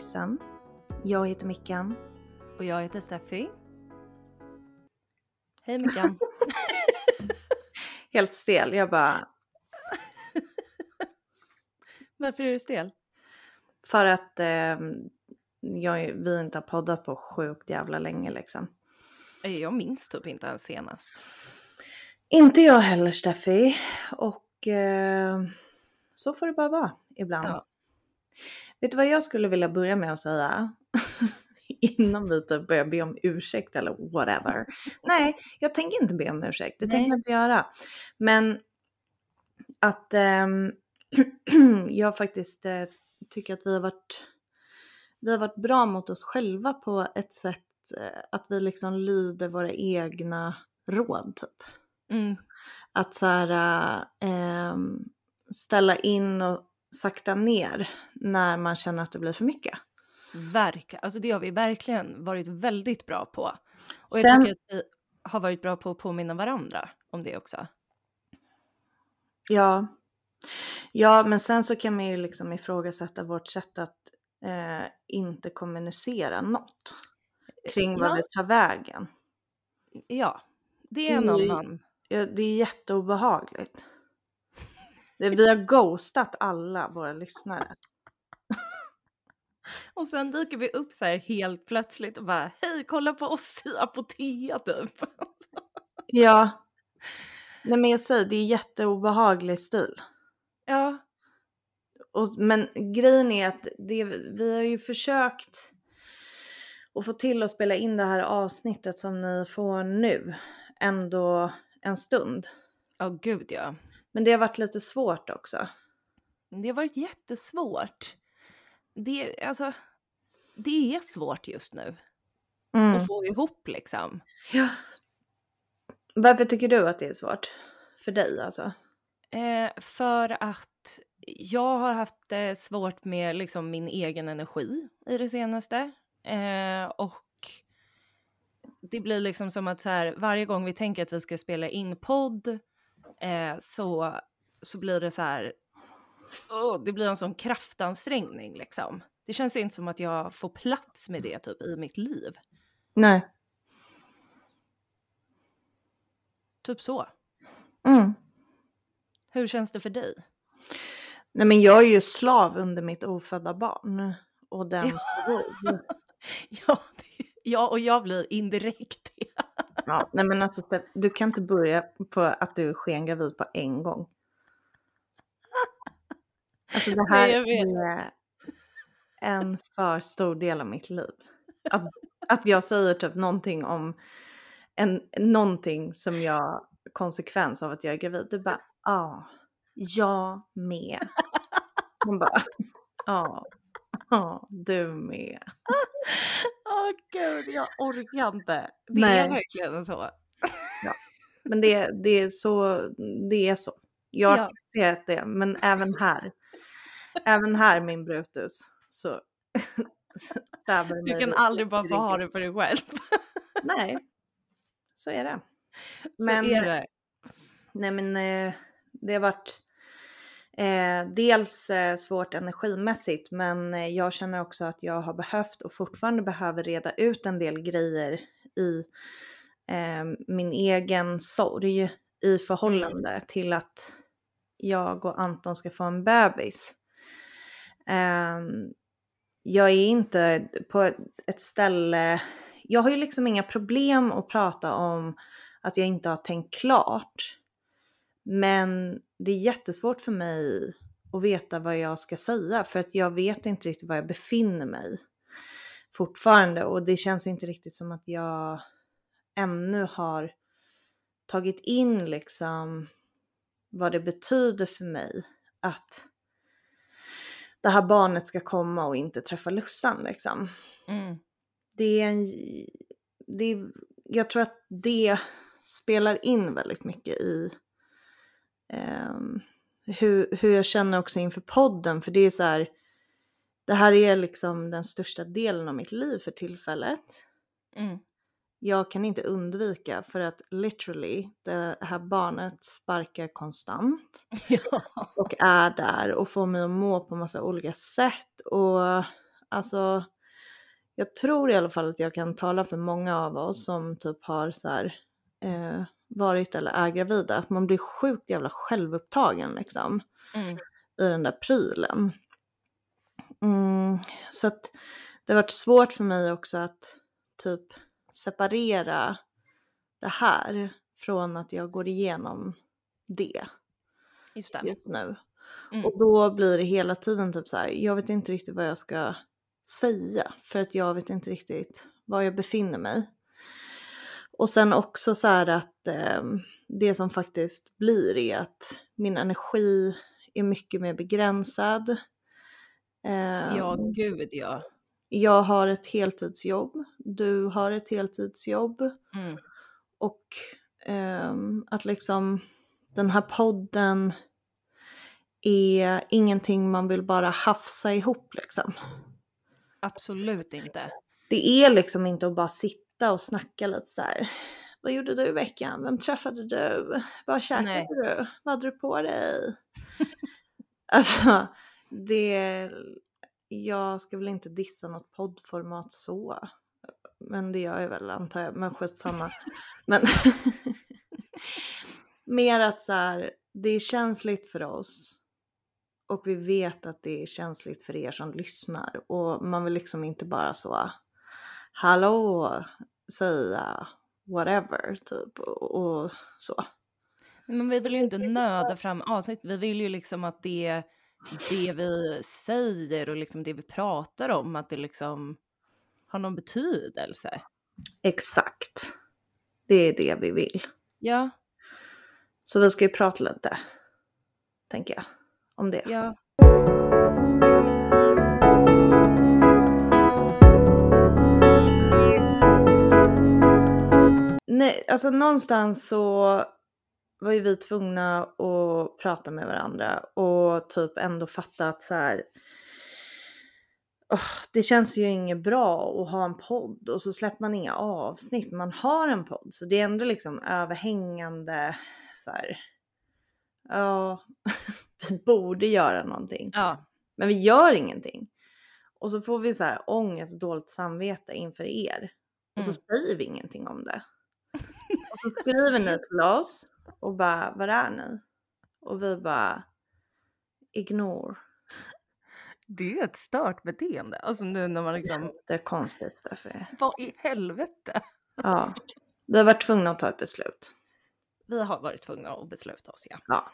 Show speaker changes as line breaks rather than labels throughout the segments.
sorgsen. Jag heter Mickan.
Och jag heter Steffi. Hej Mickan.
Helt stel, jag bara...
Varför är du stel?
För att eh, jag, vi inte har poddat på sjukt jävla länge liksom.
Jag minns typ inte ens senast.
Inte jag heller Steffi. Och eh, så får det bara vara ibland.
Ja.
Vet du vad jag skulle vilja börja med att säga? Innan vi typ börjar be om ursäkt eller whatever. Nej, jag tänker inte be om ursäkt. Det tänker
Nej.
jag inte göra. Men att ehm, jag faktiskt eh, tycker att vi har varit vi har varit bra mot oss själva på ett sätt eh, att vi liksom lyder våra egna råd typ.
Mm.
Att så här, äh, ställa in och sakta ner när man känner att det blir för mycket.
Verkligen, alltså det har vi verkligen varit väldigt bra på. Och jag
Sen-
tycker att vi har varit bra på att påminna varandra om det också.
Ja. Ja, men sen så kan man ju liksom ifrågasätta vårt sätt att eh, inte kommunicera något kring vad
Ja.
vi tar vägen.
Ja, det är en annan.
Ja, det är jätteobehagligt. Det, vi har ghostat alla våra lyssnare.
Och sen dyker vi upp så här helt plötsligt och bara hej kolla på oss i Apotea typ.
Ja. Nej men jag säger, det är jätteobehaglig stil.
Ja,
Och, men grejen är att det, vi har ju försökt att få till att spela in det här avsnittet som ni får nu ändå en stund.
ja gud ja.
Men det har varit lite svårt också.
Det har varit jättesvårt. Det, alltså, det är svårt just nu
Mm.
att få ihop liksom.
Ja. Varför tycker du att det är svårt? För dig alltså?
Eh, för att jag har haft det svårt med liksom min egen energi i det senaste. Eh, och det blir liksom som att så här, varje gång vi tänker att vi ska spela in podd eh, så, så blir det så här, åh, det blir en sån kraftansträngning liksom. Det känns inte som att jag får plats med det typ i mitt liv.
Nej.
Typ så.
Mm.
Hur känns det för dig?
Nej men jag är ju slav under mitt ofödda barn. Och dens behov.
Ja, det, ja, och jag blir indirekt det.
Ja, nej men alltså du kan inte börja på att du är skengravid på en gång. Alltså det här
Nej,
är en för stor del av mitt liv. Att, att jag säger typ någonting om en, någonting som jag konsekvens av att jag är gravid. Du bara, ja, jag med. Hon bara, ja, ja, du med.
Åh gud, jag orkar inte. Det
Nej.
är verkligen så.
Men det, det är så, det är så. Jag har
Ja.
accepterat det, men även här, även här min Brutus, så
Du kan aldrig bara få ha det för dig själv.
Nej, så är det.
Så
Men-
är det.
Nej men eh, det har varit eh, dels eh, svårt energimässigt men eh, jag känner också att jag har behövt och fortfarande behöver reda ut en del grejer i eh, min egen sorg i förhållande till att jag och Anton ska få en bebis. Ehm, jag är inte på ett ställe, jag har ju liksom inga problem att prata om att jag inte har tänkt klart. Men det är jättesvårt för mig att veta vad jag ska säga för att jag vet inte riktigt var jag befinner mig fortfarande och det känns inte riktigt som att jag ännu har tagit in liksom vad det betyder för mig att det här barnet ska komma och inte träffa Lussan liksom
Mm.
det är en... Det är, jag tror att det spelar in väldigt mycket i ehm, hur, hur jag känner också inför podden. För det är så här, det här är liksom den största delen av mitt liv för tillfället.
Mm.
jag kan inte undvika för att literally det här barnet sparkar konstant
Ja.
och är där och får mig att må på massa olika sätt och alltså jag tror i alla fall att jag kan tala för många av oss som typ har så här, eh, varit eller är gravida, att man blir sjukt jävla självupptagen liksom
Mm.
i den där prylen. Mm, så att det har varit svårt för mig också att typ separera det här från att jag går igenom det
Just det.
just nu.
Mm.
Och då blir det hela tiden typ så här, jag vet inte riktigt vad jag ska säga för att jag vet inte riktigt var jag befinner mig. Och sen också så här att eh, det som faktiskt blir är att min energi är mycket mer begränsad. Eh,
Ja, gud ja.
Jag har ett heltidsjobb, du har ett heltidsjobb
Mm.
och ehm, att liksom den här podden är ingenting man vill bara hafsa ihop liksom.
Absolut inte.
Det är liksom inte att bara sitta och snacka lite så här. Vad gjorde du i veckan? Vem träffade du? Vad käkade
Nej.
du? Vad hade du på dig? alltså, det... Jag ska väl inte dissa något poddformat så. Men det gör jag väl antar jag. Men skitsamma. Men mer att så här, det är känsligt för oss. Och vi vet att det är känsligt för er som lyssnar. Och man vill liksom inte bara så hallå säga whatever typ och, och så.
Men vi vill ju inte nöda fram avsnitt. Vi vill ju liksom att det, det vi säger och liksom det vi pratar om, att det liksom har någon betydelse.
Exakt. Det är det vi vill.
Ja,
Så vi ska ju prata lite, tänker jag, om det.
ja.
Nej, alltså någonstans så var ju vi tvungna att prata med varandra och typ ändå fatta att så här. åh, det känns ju inget bra att ha en podd och så släpper man inga avsnitt. Man har en podd så det är ändå liksom överhängande så här. Ja, vi borde göra någonting.
ja.
Men vi gör ingenting. Och så får vi så här ångest, dåligt samvete inför er. Och så
Mm.
säger vi ingenting om det. Och så skriver ni till oss och bara, var är ni? Och vi bara, ignore.
Det är ju ett stört beteende. Alltså nu när man liksom,
Det är konstigt därför.
vad i helvete?
Ja. Vi har varit tvungna att ta ett beslut.
Vi har varit tvungna att besluta oss, ja.
Ja.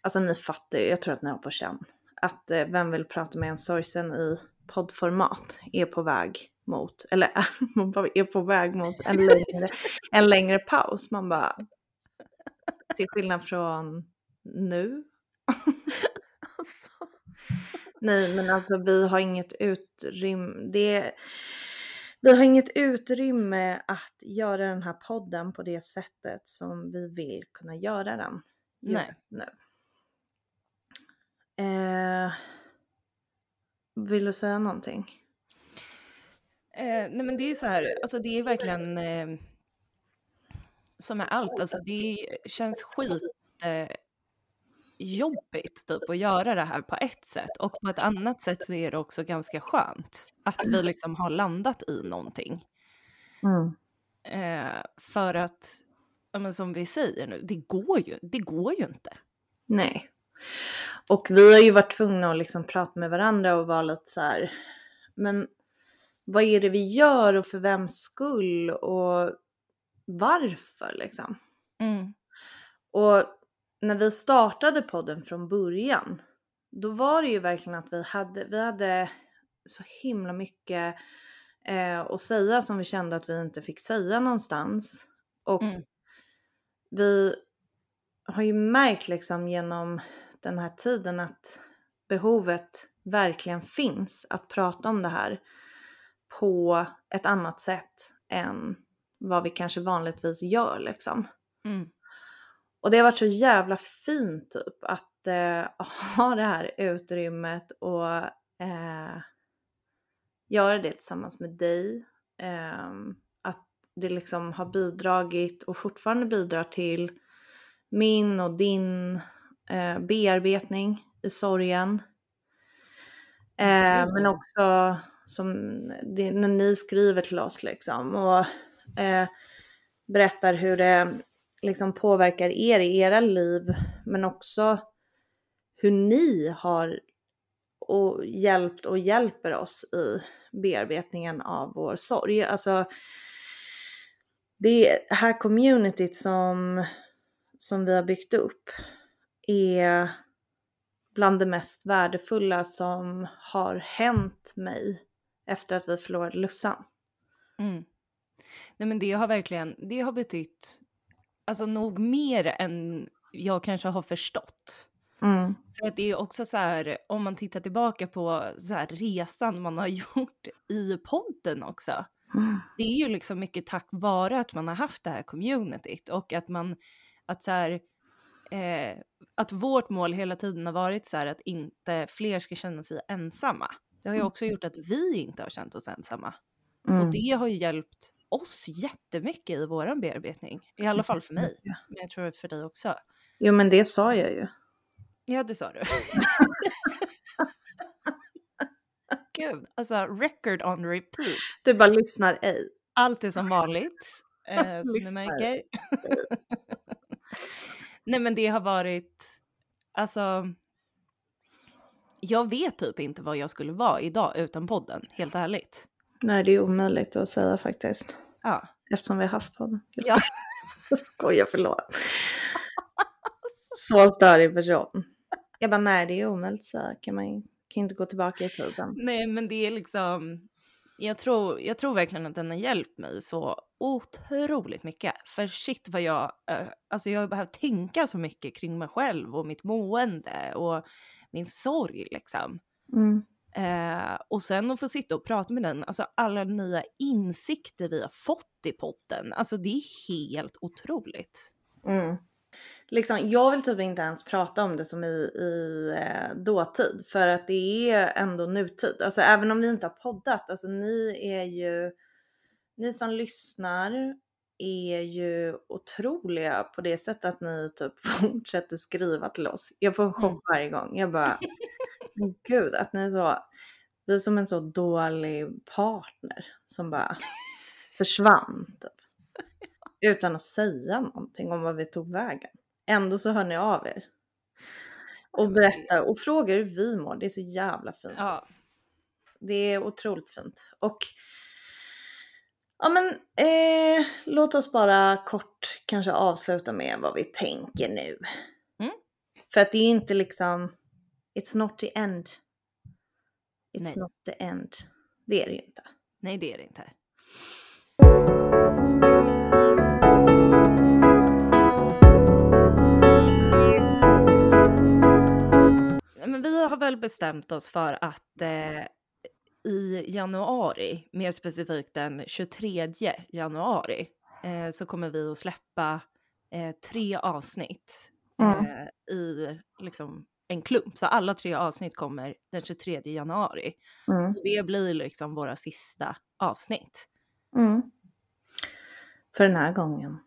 Alltså ni fattar ju, jag tror att ni har på känn. Att eh, Vem vill prata med en sorgsen i poddformat är på väg mot, eller man bara är på väg mot en längre, en längre paus. Man bara, till skillnad från nu.
Alltså.
Nej men alltså vi har inget utrymme, det, vi har inget utrymme att göra den här podden på det sättet som vi vill kunna göra den
Nej.
nu. Vill du säga någonting?
Eh, nej men det är så här, alltså det är verkligen eh, som med allt, alltså det känns skit eh, jobbigt typ att göra det här på ett sätt och på ett annat sätt så är det också ganska skönt att vi liksom har landat i någonting. Eh, för att, ja, men som vi säger nu, det går ju, det går ju inte.
Nej. Och vi har ju varit tvungna att liksom prata med varandra och vara lite så här, men vad är det vi gör och för vems skull och varför liksom?
Mm.
Och när vi startade podden från början, då var det ju verkligen att vi hade, vi hade så himla mycket eh, att säga som vi kände att vi inte fick säga någonstans. Och
Mm.
vi har ju märkt liksom genom den här tiden att behovet verkligen finns att prata om det här på ett annat sätt än vad vi kanske vanligtvis gör liksom.
Mm.
Och det har varit så jävla fint typ att eh, ha det här utrymmet och eh, göra det tillsammans med dig. Eh, att det liksom har bidragit och fortfarande bidrar till min och din eh, bearbetning i sorgen. Eh, men också som det, när ni skriver till oss liksom och eh, berättar hur det liksom påverkar er i era liv, men också hur ni har och hjälpt och hjälper oss i bearbetningen av vår sorg. Alltså, det här communityt som, som vi har byggt upp är bland det mest värdefulla som har hänt mig efter att vi förlorade Lussan.
Mm. Nej men det har verkligen, det har betytt, alltså nog mer än jag kanske har förstått.
Mm.
För att det är också så här, om man tittar tillbaka på så här, resan man har gjort i podden också.
Mm.
Det är ju liksom mycket tack vare att man har haft det här communityt och att man, att så här, eh, att vårt mål hela tiden har varit så här att inte fler ska känna sig ensamma. Det har ju också gjort att vi inte har känt oss ensamma.
Mm.
Och det har ju hjälpt oss jättemycket i våran bearbetning. I alla fall för mig. Men jag tror för dig också.
Jo men det sa jag ju.
Ja, det sa du. Gud, alltså record on repeat.
Du bara lyssnar ej.
Allt är som vanligt, eh, som ni märker. Nej men det har varit, alltså, jag vet typ inte vad jag skulle vara idag utan podden, helt ärligt.
Nej det är omöjligt att säga faktiskt.
Ja.
Eftersom vi har haft podden. Jag
Ja.
skojar, jag skojar förlåt. Så störig person. Jag bara nej det är omöjligt så här kan man kan inte gå tillbaka i tiden.
Nej men det är liksom, jag tror, jag tror verkligen att den har hjälpt mig så otroligt mycket. För shit vad jag, eh, alltså jag har behövt tänka så mycket kring mig själv och mitt mående och min sorg liksom.
Mm.
Eh, och sen att få sitta och prata med den, alltså alla nya insikter vi har fått i potten, alltså det är helt otroligt.
Mm. Liksom, jag vill typ inte ens prata om det som i, i eh, dåtid för att det är ändå nutid. Alltså även om vi inte har poddat, alltså ni är ju, ni som lyssnar är ju otroliga på det sättet att ni typ fortsätter skriva till oss. Jag får en chock
Mm.
varje gång. Jag bara, gud att ni är så, vi är som en så dålig partner som bara försvann typ. Utan att säga någonting om vad vi tog vägen. Ändå så hör ni av er. Och berättar och frågar hur vi mår. Det är så jävla fint.
Ja,
Det är otroligt fint. Och ja men eh, låt oss bara kort kanske avsluta med vad vi tänker nu.
Mm.
För att det är inte liksom, it's not the end. It's
Nej.
not the end. Det är det ju inte.
nej det är det inte. Men vi har väl bestämt oss för att eh, i januari, mer specifikt den 23 januari, eh, så kommer vi att släppa eh, tre avsnitt
Mm.
eh, i liksom en klump. Så alla tre avsnitt kommer den 23 januari.
Mm.
Det blir liksom våra sista avsnitt.
Mm. För den här gången.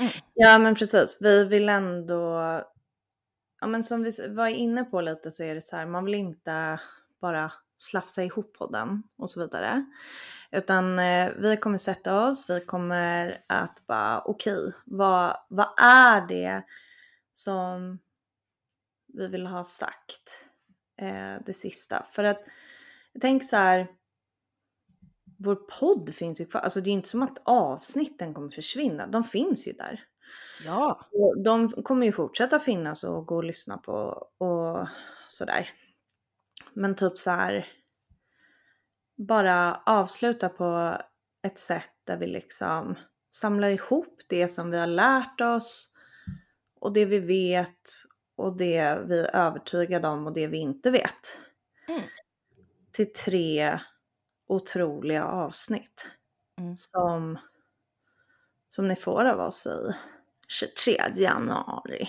Mm.
Ja men precis, vi vill ändå, ja men som vi var inne på lite så är det så här, man vill inte bara slafsa ihop podden och så vidare. Utan eh, vi kommer sätta oss, vi kommer att bara okej, vad, vad är det som vi vill ha sagt eh, det sista? För att jag tänker så här, vår podd finns ju kvar. Alltså det är inte som att avsnitten kommer försvinna. De finns ju där.
Ja.
Och de kommer ju fortsätta finnas och gå och lyssna på och sådär. Men typ så här. Bara avsluta på ett sätt där vi liksom samlar ihop det som vi har lärt oss och det vi vet och det vi är övertygade om och det vi inte vet.
Mm.
Till tre otroliga avsnitt
Mm.
som, som ni får av oss i 23 januari.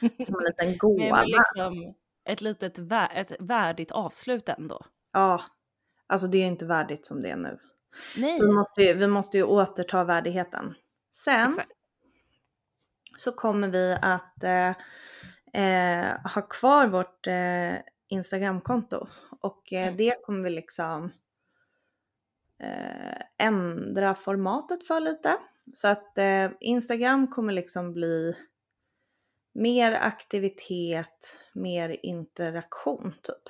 Som en liten gåva.
men liksom ett litet vä- ett värdigt avslut ändå.
Ja, alltså det är inte värdigt som det är nu.
Nej.
Så vi måste, ju, vi måste ju återta värdigheten. Sen
Exakt.
så kommer vi att eh, eh, ha kvar vårt eh, Instagramkonto och eh,
Mm.
det kommer vi liksom eh, ändra formatet för lite. Så att eh, Instagram kommer liksom bli mer aktivitet, mer interaktion typ.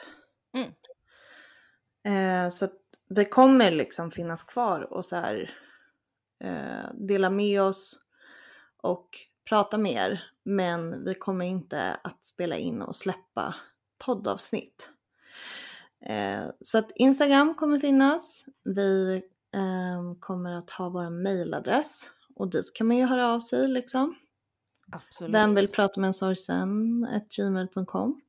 Mm.
Eh, så att vi kommer liksom finnas kvar och så här eh, dela med oss och prata mer. Men vi kommer inte att spela in och släppa poddavsnitt. Eh, så att Instagram kommer finnas. Vi eh, kommer att ha vår mailadress och dit kan man ju höra av sig liksom.
Absolut.
Vem vill prata med en sorgsen? gmail.com.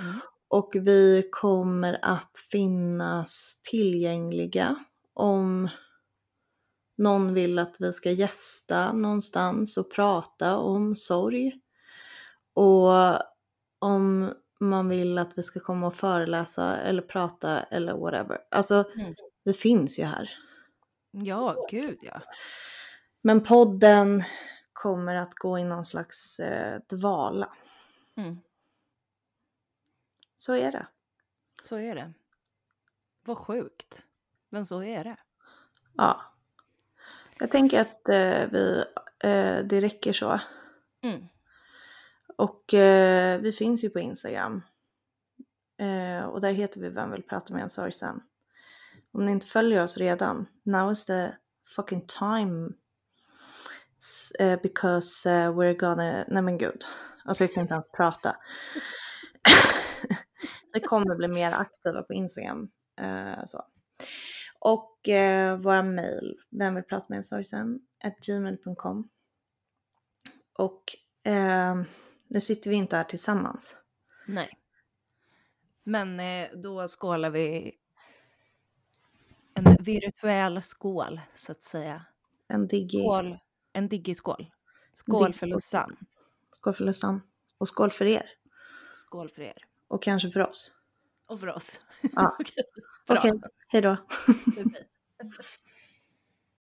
Mm.
Och vi kommer att finnas tillgängliga om någon vill att vi ska gästa någonstans och prata om sorg. Och om man vill att vi ska komma och föreläsa eller prata eller whatever. Alltså,
Mm.
vi finns ju här.
Ja, gud ja.
Men podden kommer att gå i någon slags eh, dvala.
Mm.
Så är det.
Så är det. Vad sjukt. Men så är det.
Ja. Jag tänker att eh, vi, eh, det räcker så.
Mm.
Och eh, vi finns ju på Instagram. Eh, och där heter vi Vem vill prata med en sorgsen. Om ni inte följer oss redan, now is the fucking time. Eh, because eh, we're gonna, nej men gud. Alltså jag kan inte ens prata. vi kommer bli mer aktiva på Instagram. Uh, så. Och våra mail, vem vill prata med en sorgsen? At gmail.com. Och nu sitter vi inte här tillsammans.
Nej. Men då skålar vi virtuell skål, så att säga.
En diggig
Skål. En diggig skål. Skål för. Lussan.
skål för Lussan. Och skål för er.
Skål för er.
Och kanske för oss.
Och för oss.
Ja.
Okej.
Okej, hej då.